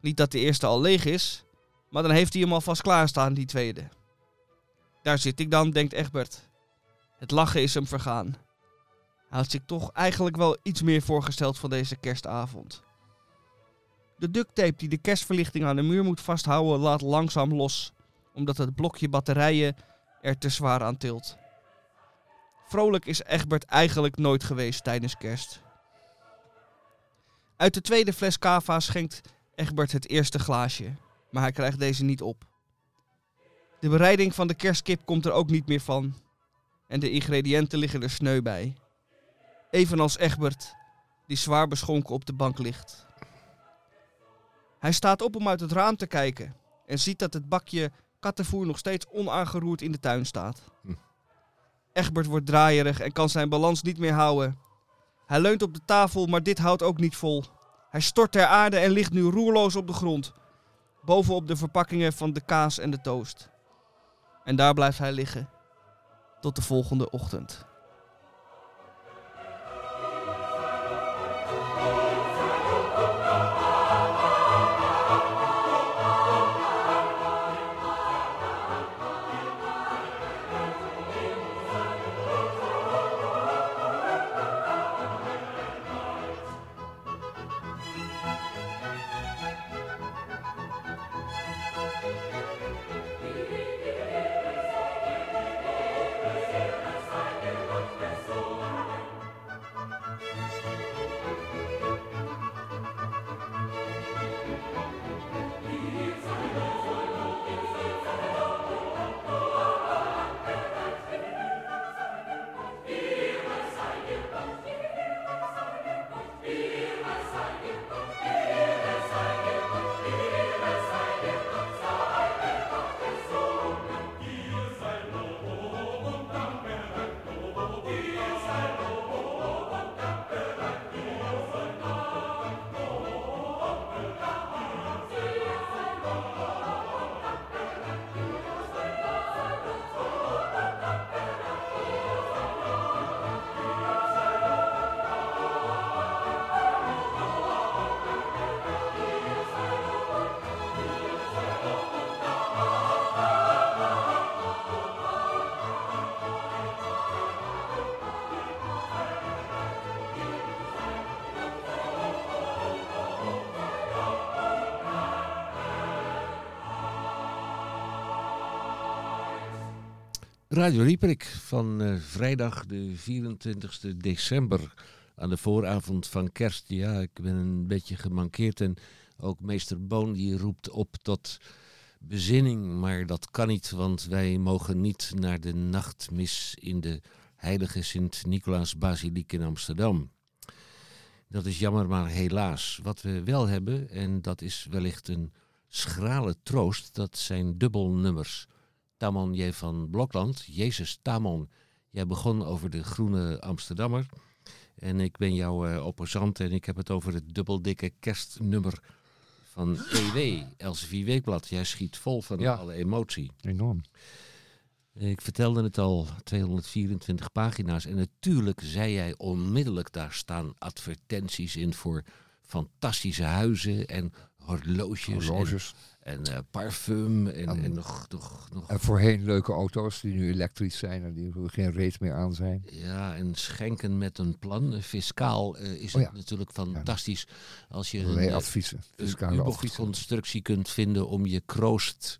Niet dat de eerste al leeg is, maar dan heeft hij hem alvast klaarstaan, die tweede. Daar zit ik dan, denkt Egbert. Het lachen is hem vergaan. Hij had zich toch eigenlijk wel iets meer voorgesteld van deze kerstavond. De ducttape die de kerstverlichting aan de muur moet vasthouden laat langzaam los, omdat het blokje batterijen er te zwaar aan tilt. Vrolijk is Egbert eigenlijk nooit geweest tijdens kerst. Uit de tweede fles cava schenkt Egbert het eerste glaasje, maar hij krijgt deze niet op. De bereiding van de kerstkip komt er ook niet meer van. En de ingrediënten liggen er sneu bij. Evenals Egbert, die zwaar beschonken op de bank ligt. Hij staat op om uit het raam te kijken en ziet dat het bakje kattenvoer nog steeds onaangeroerd in de tuin staat. Hm. Egbert wordt draaierig en kan zijn balans niet meer houden. Hij leunt op de tafel, maar dit houdt ook niet vol. Hij stort ter aarde en ligt nu roerloos op de grond. Bovenop de verpakkingen van de kaas en de toast. En daar blijft hij liggen. Tot de volgende ochtend. Radio Rieperik van eh, vrijdag de 24 december aan de vooravond van kerst. Ja, ik ben een beetje gemankeerd en ook meester Boon die roept op tot bezinning. Maar dat kan niet, want wij mogen niet naar de nachtmis in de heilige Sint-Nicolaas Basiliek in Amsterdam. Dat is jammer, maar helaas. Wat we wel hebben, en dat is wellicht een schrale troost, dat zijn dubbelnummers. Tamon J. van Blokland, Jezus Tamon, jij begon over de groene Amsterdammer. En ik ben jouw eh, opposant en ik heb het over het dubbeldikke kerstnummer van <gasps> EW, Elsevier Weekblad. Jij schiet vol van Ja. alle emotie. Enorm. Ik vertelde het al, 224 pagina's. En natuurlijk zei jij onmiddellijk, daar staan advertenties in voor fantastische huizen en horloges, en, Horloges. En eh, parfum en, En- en nog, nog, nog En voorheen leuke auto's die nu elektrisch zijn en die geen reet meer aan zijn. Ja, en schenken met een plan. Fiscaal eh, is Oh het natuurlijk fantastisch als je een, eh, adviezen. een Fiscale adviezen. U-bochtconstructie kunt vinden om je kroost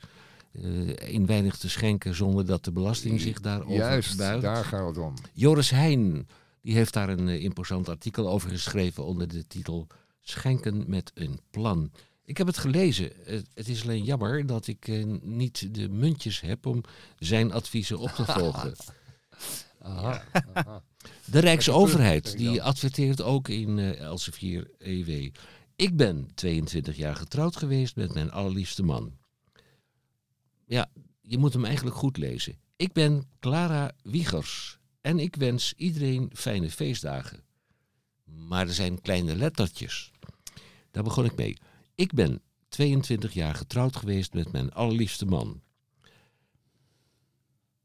eh eenweinig te schenken zonder dat de belasting zich daarover Juist, buigt. daar gaat het om. Joris Heijn die heeft daar een imposant artikel over geschreven onder de titel Schenken met een plan. Ik heb het gelezen. Het, is alleen jammer dat ik eh, niet de muntjes heb om zijn adviezen op te volgen. <laughs> Aha. aha. De Rijksoverheid Kijk die adverteert ook in eh Elsevier EW. Ik ben 22 jaar getrouwd geweest met mijn allerliefste man. je moet hem eigenlijk goed lezen. Ik ben Clara Wiegers en ik wens iedereen fijne feestdagen. Maar er zijn kleine lettertjes. Daar begon ik mee. Ik ben 22 jaar getrouwd geweest met mijn allerliefste man.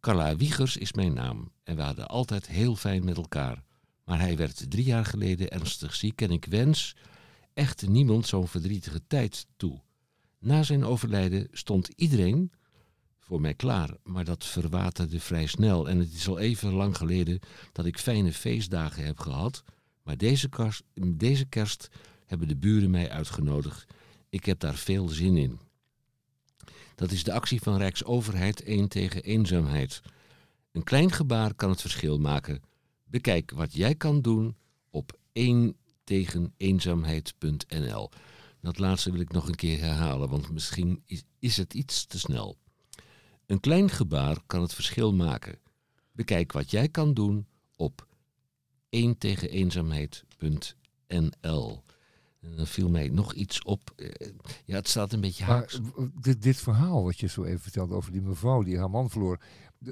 Carla Wiegers is mijn naam en we hadden altijd heel fijn met elkaar. Maar hij werd drie jaar geleden ernstig ziek en ik wens echt niemand zo'n verdrietige tijd toe. Na zijn overlijden stond iedereen voor mij klaar, maar dat verwaterde vrij snel. En het is al even lang geleden dat ik fijne feestdagen heb gehad. Maar deze, kast, deze kerst hebben de buren mij uitgenodigd. Ik heb daar veel zin in. Dat is de actie van Rijksoverheid 1 tegen eenzaamheid. Een klein gebaar kan het verschil maken. Bekijk wat jij kan doen op 1 tegen eenzaamheid.nl. Dat laatste wil ik nog een keer herhalen, want misschien is, is het iets te snel. Een klein gebaar kan het verschil maken. Bekijk wat jij kan doen op 1 tegen eenzaamheid.nl. En dan viel mij nog iets op. Eh, Ja, het staat een beetje Maar haaks. w- dit, dit verhaal wat je zo even vertelde over die mevrouw die haar man verloor,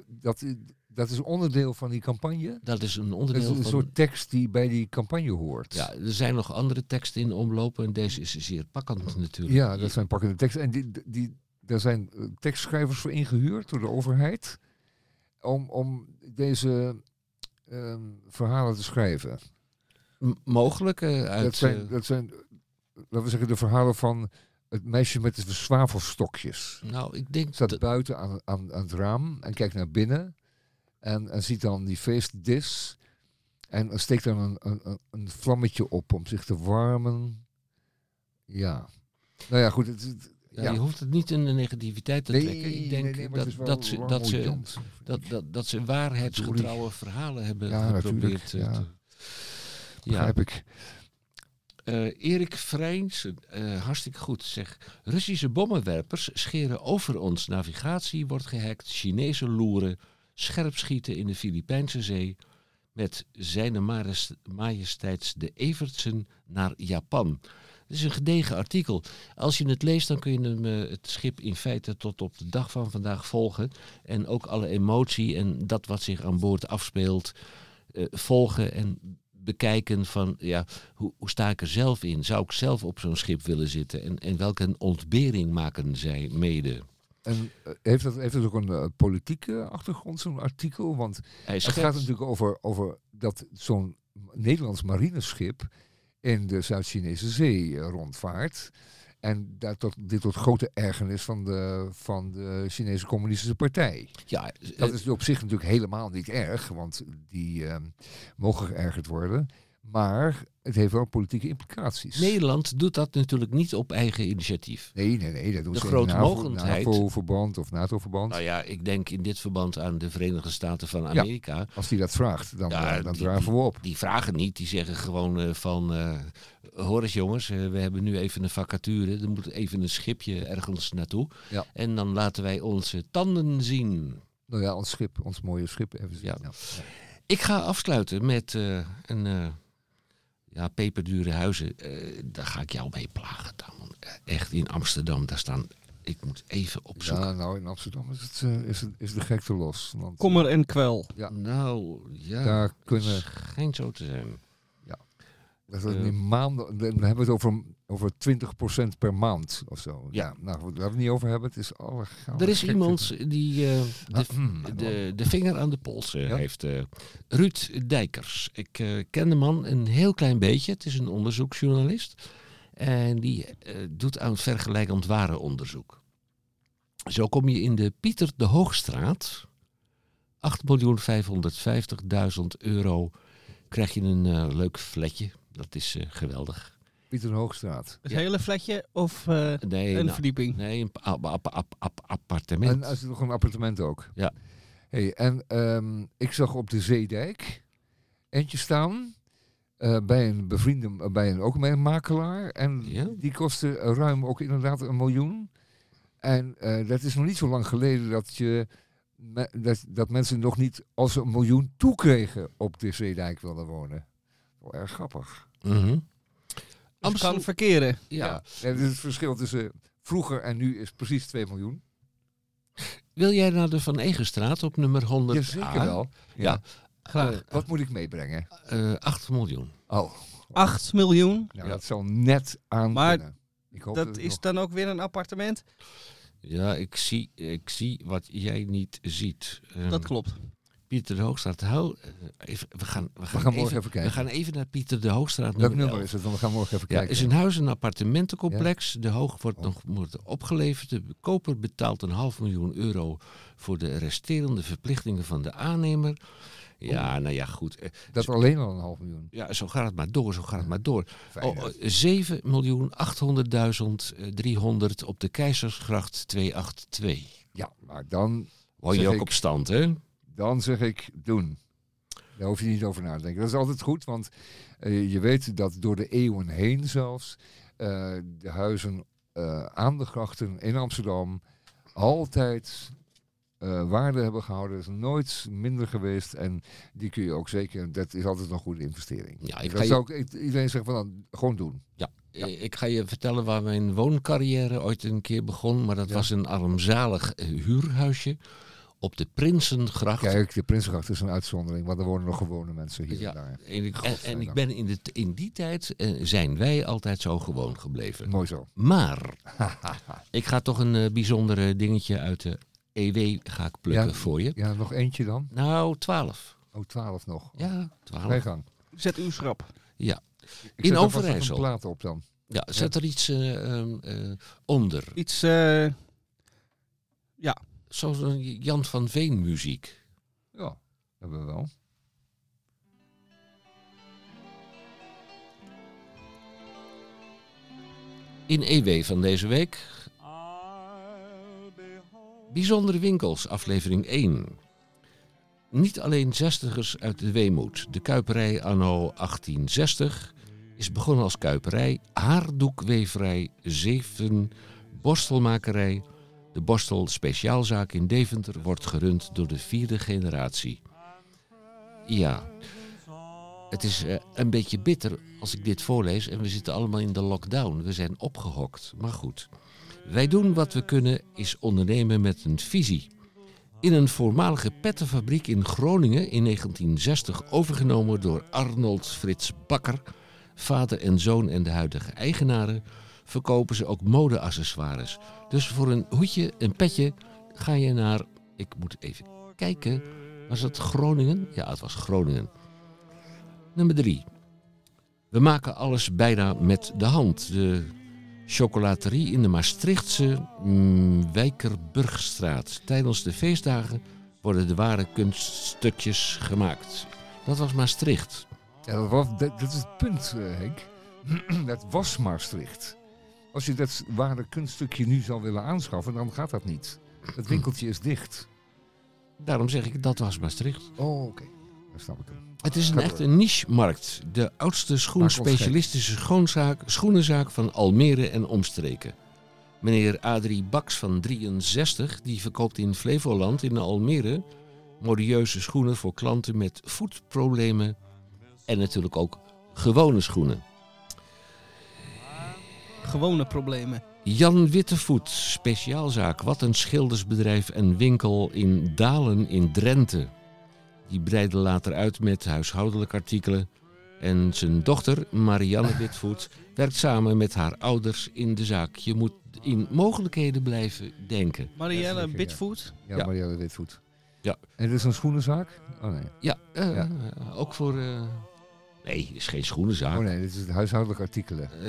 dat, i- dat is onderdeel van die campagne? Dat is een Dat is onderdeel een van... soort tekst die bij die campagne hoort. Ja, er zijn nog andere teksten in omlopen en deze is zeer pakkend natuurlijk. Ja, dat zijn pakkende teksten. En die, die, daar zijn eh, tekstschrijvers voor ingehuurd door de overheid om, om deze ehm, verhalen te schrijven. M- mogelijk eh, uit... dat, zijn, eh, dat zijn, laten we zeggen, de verhalen van het meisje met de zwavelstokjes. nou, ik denk staat dat... buiten aan, aan, aan het raam en kijkt naar binnen. En, en ziet dan die feestdis. En steekt dan een, een, een- vlammetje op om zich te warmen. Ja. Nou ja, goed. Het, het- Ja, ja. Je hoeft het niet in de negativiteit te trekken. Ik denk nee, nee, dat, dat, ze, dat, ze, dat, dat, dat ze waarheidsgetrouwe verhalen hebben Ja, geprobeerd. eh, te- Begrijp ik. Eh, Erik Vrijns, eh, hartstikke goed. Zeg, Russische bommenwerpers scheren over ons. Navigatie wordt gehackt. Chinese loeren scherp schieten in de Filipijnse zee. Met zijn majes- majesteits de Evertsen naar Japan. Het is een gedegen artikel. Als je het leest, dan kun je hem, eh, het schip in feite tot op de dag van vandaag volgen. En ook alle emotie en dat wat zich aan boord afspeelt volgen en bekijken van ja, hoe, hoe sta ik er zelf in? Zou ik zelf op zo'n schip willen zitten? En, en welke ontbering maken zij mede? En eh, heeft dat, heeft dat ook een eh, politieke achtergrond, zo'n artikel? Want het gaat natuurlijk over, over dat zo'n Nederlands marineschip in de Zuid-Chinese zee eh, rondvaart. En dat tot, dit tot grote ergernis van de, van de Chinese Communistische Partij. ja, Dat eh, is op zich natuurlijk helemaal niet erg, want die eh, mogen geërgerd worden. Maar het heeft wel politieke implicaties. Nederland doet dat natuurlijk niet op eigen initiatief. nee, nee, nee dat doen De ze grote NAVO mogendheid- NAVO-verband of NATO-verband. Nou ja, ik denk in dit verband aan de Verenigde Staten van Ja. Amerika. Als die dat vraagt, dan, Ja, eh, dan die- draven we op. Die vragen niet, die zeggen gewoon eh, van... eh hoor eens jongens, we hebben nu even een vacature. Er moet even een schipje ergens naartoe. Ja. En dan laten wij onze tanden zien. Nou ja, ons schip, ons mooie schip even zien. Ja. Ja. Ik ga afsluiten met een ja, peperdure huizen. Eh, daar ga ik jou mee plagen. Dan. Eh, Echt in Amsterdam, daar staan... Ik moet even opzoeken. Ja, nou in Amsterdam is, het, eh, is, het, is de gekte los. Want Kommer en kwel. Ja. Nou, ja. daar kunnen, schijnt zo te zijn. Dat is dan hebben we het over, over 20% per maand of zo. Ja. Ja. nou, goed, waar we het niet over hebben, het is alle Er is iemand die eh, de, Ah, hmm. de, de vinger aan de pols eh, Ja? heeft. eh, Ruud Dijkers. Ik ken de man een heel klein beetje. Het is een onderzoeksjournalist. En die doet aan vergelijkend warenonderzoek. Zo kom je in de Pieter de Hoogstraat. 8.550.000 euro krijg je een leuk flatje. Dat is eh, geweldig. Pieter Hoogstraat. Het Ja. hele flatje of eh, Nee, een nou, verdieping? nee een ap- ap- ap- ap- appartement. En er is nog een appartement ook. Ja. Hey, en ehm, ik zag op de Zeedijk eentje staan. eh, bij een bevriende, bij een, ook bij een makelaar. En Ja? die kostte ruim ook inderdaad een miljoen. En eh, dat is nog niet zo lang geleden dat, je, me- dat, dat mensen nog niet als ze een miljoen toekregen op de Zeedijk wilden wonen. Wel erg grappig. Mhm. Dus Amstel- kan verkeren. Ja, En het verschil tussen vroeger en nu is precies 2 miljoen. Wil jij naar de Van Egenstraat op nummer 100? Jazeker wel. Ja, graag. Eh, wat moet ik meebrengen? Eh 8 miljoen. Oh, 8 miljoen. nou, dat zal net aan Maar kunnen. Ik hoop Dat het is nog- dan ook weer een appartement? Ja, ik zie, ik zie wat jij niet ziet. Ehm, Dat klopt. Pieter de Hoogstraat. Hou, eh, even, we gaan, we gaan, gaan morgen even, even kijken. We gaan even naar Pieter de Hoogstraat. Welk nummer nummer 11. is het? Want we gaan morgen even Ja, kijken. is een huis, een appartementencomplex. De Hoog wordt Oh. nog wordt opgeleverd. De koper betaalt een half miljoen euro voor de resterende verplichtingen van de aannemer. Ja, nou ja, goed. Eh, Dat alleen al een half miljoen. Ja, zo gaat het maar door, zo gaat het maar door. Oh, hè? 7 miljoen 800.300 op de Keizersgracht 282. Ja, maar dan, Hou je ook ik- op stand, hè? Dan zeg ik doen. Daar hoef je niet over na te denken. Dat is altijd goed, want eh, je weet dat door de eeuwen heen zelfs eh, de huizen eh, aan de grachten in Amsterdam altijd waarde hebben gehouden. Dat is nooit minder geweest en die kun je ook zeker, dat is altijd een goede investering. Ja, ik dat je- zou iedereen zeggen van dan, gewoon doen. Ja. Ik ga je vertellen waar mijn wooncarrière ooit een keer begon. Maar dat Ja. was een armzalig huurhuisje op de Prinsengracht. Kijk, de Prinsengracht is een uitzondering, want er wonen nog gewone mensen hier Ja, en daar. En ik, en, en ik ben in, de, in die tijd eh, zijn wij altijd zo gewoon gebleven. Mooi zo. Maar <laughs> ik ga toch een eh, bijzonder eh, dingetje uit de EW ga ik plukken Ja. voor je. Ja, nog eentje dan? Nou, 12. Oh, 12 nog. Ja, 12. gang. Zet uw schrap. Ja. Ik In zet Overijssel. een plaat op dan. ja, zet er iets eh, ehm, eh, onder. Iets, eh, Zoals een Jan van Veen muziek. Ja, hebben we wel. In EW van deze week. Bijzondere winkels, aflevering 1. Niet alleen zestigers uit de Weemoed. De Kuiperij anno 1860 is begonnen als Kuiperij, haardoekweverij, zeven, borstelmakerij. De Borstel Speciaalzaak in Deventer wordt gerund door de vierde generatie. Ja, het is eh, een beetje bitter als ik dit voorlees en we zitten allemaal in de lockdown. We zijn opgehokt. Maar goed. Wij doen wat we kunnen, is ondernemen met een visie. In een voormalige pettenfabriek in Groningen in 1960 overgenomen door Arnold Frits Bakker, vader en zoon en de huidige eigenaren, verkopen ze ook modeaccessoires. Dus voor een hoedje, een petje, ga je naar, ik moet even kijken, was het Groningen? Ja, het was Groningen. Nummer drie. We maken alles bijna met de hand. De chocolaterie in de Maastrichtse mm, Wijkerburgstraat. Tijdens de feestdagen worden de ware kunststukjes gemaakt. Dat was Maastricht. Dat, dat, dat is het punt, eh, Henk. <clears throat> dat was Maastricht. Als je dat ware kunststukje nu zou willen aanschaffen, dan gaat dat niet. Het winkeltje is dicht. Daarom zeg ik, dat was Maastricht. Oh, oké. Dan snap ik hem. Het is een echte niche-markt. De oudste schoenspecialistische schoonzaak, schoenenzaak van Almere en omstreken. Meneer Adrie Baks van 63, die verkoopt in Flevoland in Almere modieuze schoenen voor klanten met voetproblemen en natuurlijk ook gewone schoenen. Gewone problemen. Jan Wittevoet, speciaalzaak. Wat een schildersbedrijf en winkel in Dalen in Drenthe. Die breidde later uit met huishoudelijke artikelen. En zijn dochter, Marianne Witvoet, <laughs> werkt samen met haar ouders in de zaak. Je moet in mogelijkheden blijven denken. Marielle zeker, ja. Bitfoot. Ja, Ja. Marielle Witvoet. Ja. En dit is een schoenenzaak? Oh nee. Ja, eh, Ja. ook voor... eh, Nee, het is geen schoenenzaak. Oh nee, dit is huishoudelijke artikelen. Eh,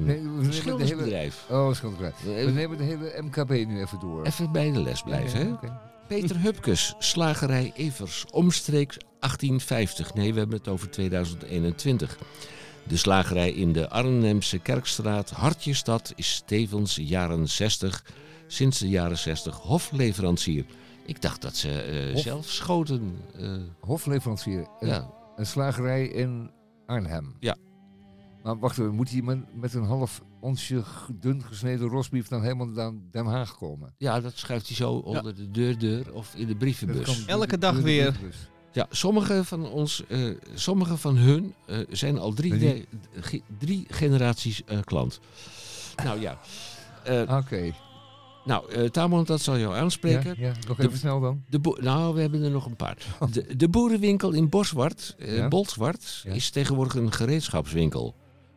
Nee, we de hele... schildersbedrijf. Oh, schilderij. We nemen de hele MKB nu even door. Even bij de les blijven, Ja, hè? Peter Hupkes, slagerij Evers, omstreeks 1850. Nee, we hebben het over 2021. De slagerij in de Arnhemse Kerkstraat, Hartjestad, is tevens jaren 60, sinds de jaren 60 hofleverancier. Ik dacht dat ze Hof? zelf schoten. eh, Hofleverancier. Ja. Een slagerij in Arnhem. Ja. Maar wacht even, moet hij met, met een half onsje dun gesneden rosbief dan helemaal naar Den Haag komen? ja, dat schuift hij zo onder de deurdeur of in de brievenbus. Dat kan Elke dag weer. Ja, sommige van ons, eh, sommige van hun eh, zijn al drie, de- generaties eh, klant. Nou ja. Eh, Oké. Nou, eh Tamon, dat zal jou aanspreken. Ja, ja, nog De- even snel dan. De nou, we hebben er nog een paar. De, de boerenwinkel in Boswart, eh Ja. Bolsward, Ja. is tegenwoordig een gereedschapswinkel.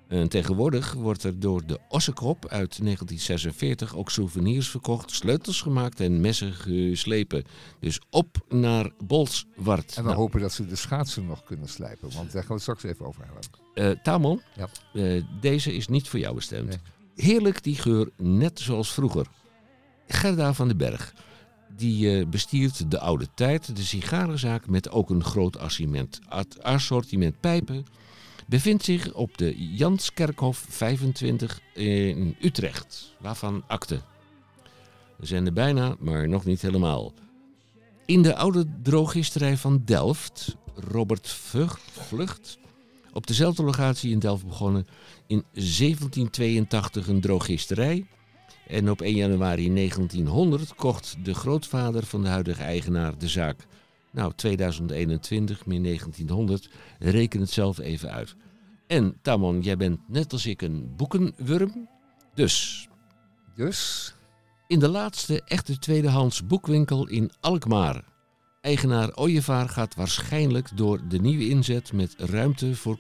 En tegenwoordig wordt er door de Ossekop uit 1946 ook souvenirs verkocht, sleutels gemaakt en messen geslepen. Dus op naar Bolsward. En we Nou, hopen dat ze de schaatsen nog kunnen slijpen. Want daar gaan we het straks even over hebben. eh, Tamon, Ja. eh, deze is niet voor jou bestemd. Nee. Heerlijk die geur, net zoals vroeger. Gerda van den Berg. Die eh, bestiert de oude tijd, de sigarenzaak met ook een groot assortiment, assortiment pijpen. Bevindt zich op de Janskerkhof 25 in Utrecht, waarvan akte. We zijn er bijna, maar nog niet helemaal. In de oude drogisterij van Delft, Robert Vlucht, op dezelfde locatie in Delft begonnen in 1782 een drogisterij. En op 1 januari 1900 kocht de grootvader van de huidige eigenaar de zaak. Nou, 2021 min 1900, reken het zelf even uit. En Tamon, jij bent net als ik een boekenwurm. Dus Dus, in de laatste echte tweedehands boekwinkel in Alkmaar. Eigenaar Ooievaar gaat waarschijnlijk door de nieuwe inzet met ruimte voor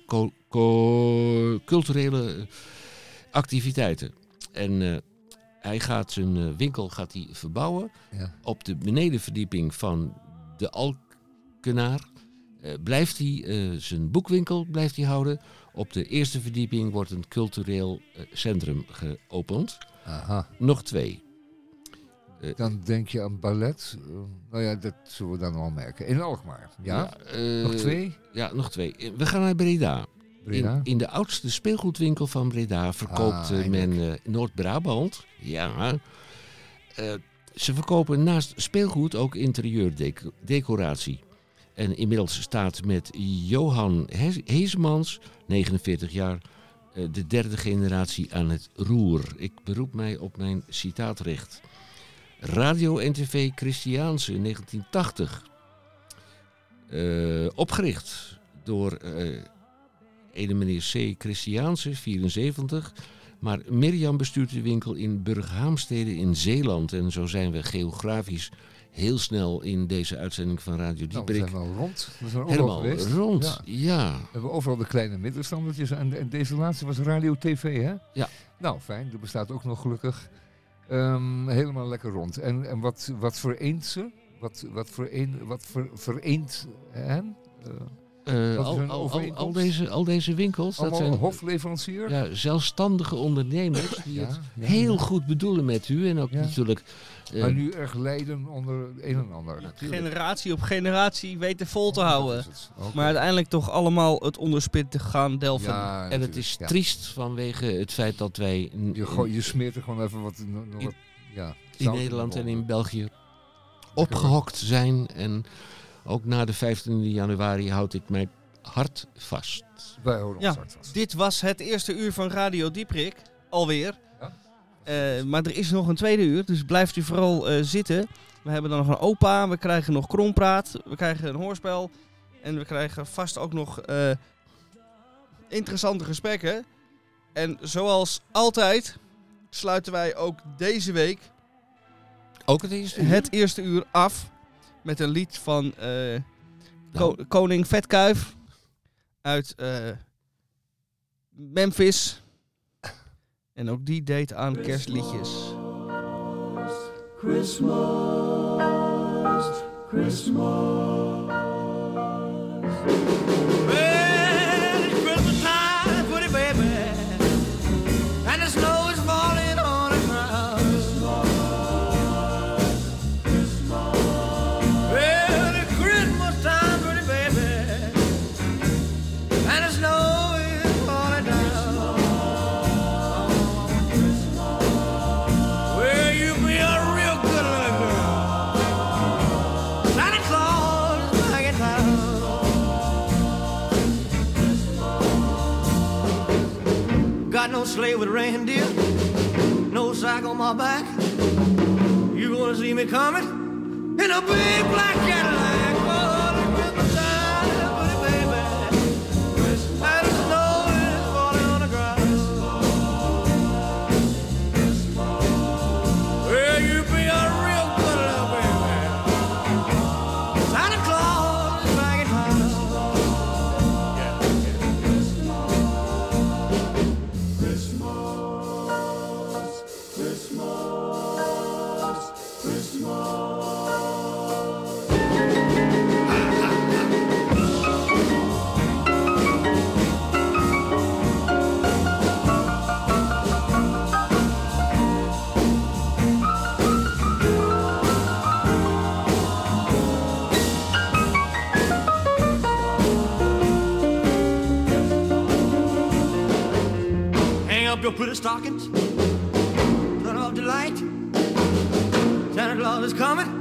culturele activiteiten. En eh, hij gaat zijn eh, winkel gaat hij verbouwen. ja. Op de benedenverdieping van de Alkenaar eh, blijft hij eh, zijn boekwinkel blijft hij houden. Op de eerste verdieping wordt een cultureel centrum geopend. aha. Nog twee. Dan denk je aan ballet. Nou ja, dat zullen we dan al merken. In Alkmaar. Ja? eh, Nog twee? Ja, nog twee. We gaan naar Breda. In, de oudste speelgoedwinkel van Breda verkoopt Ah, eh, men eh, Noord-Brabant. Ja. Eh, ze verkopen naast speelgoed ook interieurdecoratie. En inmiddels staat met Johan He- Heesmans, 49 jaar, de derde generatie aan het roer. Ik beroep mij op mijn citaatrecht. Radio en TV Christiaanse, 1980. Eh, opgericht door ene meneer C. Christiaanse, 74. Maar Mirjam bestuurt de winkel in Burghaamstede in Zeeland. En zo zijn we geografisch heel snel in deze uitzending van Radio Nou, we Dieprik. zijn wel rond. We zijn helemaal geweest. rond. Ja. Ja. We hebben overal de kleine middenstandertjes. En, deze laatste was Radio TV, hè? Ja. Nou, fijn. Er bestaat ook nog gelukkig. Ehm, helemaal lekker rond. En, en wat, wat vereent ze? Wat, wat, vereen, wat ver, vereent hen? Eh, Eh, al, al, al, deze, al deze winkels, dat allemaal zijn hofleverancier? ja, zelfstandige ondernemers <laughs> die Ja, het ja, heel ja. goed bedoelen met u. En ook Ja. natuurlijk eh, Maar nu erg lijden onder een en ander. natuurlijk. Generatie op generatie weten vol te houden. Dat. Maar uiteindelijk toch allemaal het onderspit te gaan delven. Ja, En het is ja. triest vanwege het feit dat wij Je, je smeert er gewoon even wat... In- wat ja, in Nederland en in België opgehokt zijn. En ook na de 15 januari houd ik mijn hart vast. Wij houden ons Ja. hart vast. Dit was het eerste uur van Radio Dieprik. Alweer. Ja. Eh, maar er is nog een tweede uur, dus blijft u vooral eh, zitten. We hebben dan nog een opa, we krijgen nog krompraat, we krijgen een hoorspel. En we krijgen vast ook nog eh, interessante gesprekken. En zoals altijd sluiten wij ook deze week Ook het eerste uur? het eerste uur af met een lied van. Ko- Koning Vetkuif uit eh, Memphis. En ook die deed aan kerstliedjes. Well, sleigh with reindeer, no sack on my back. You gonna see me coming in a big black Cadillac. Put a stockings, turn off the light. Santa Claus is coming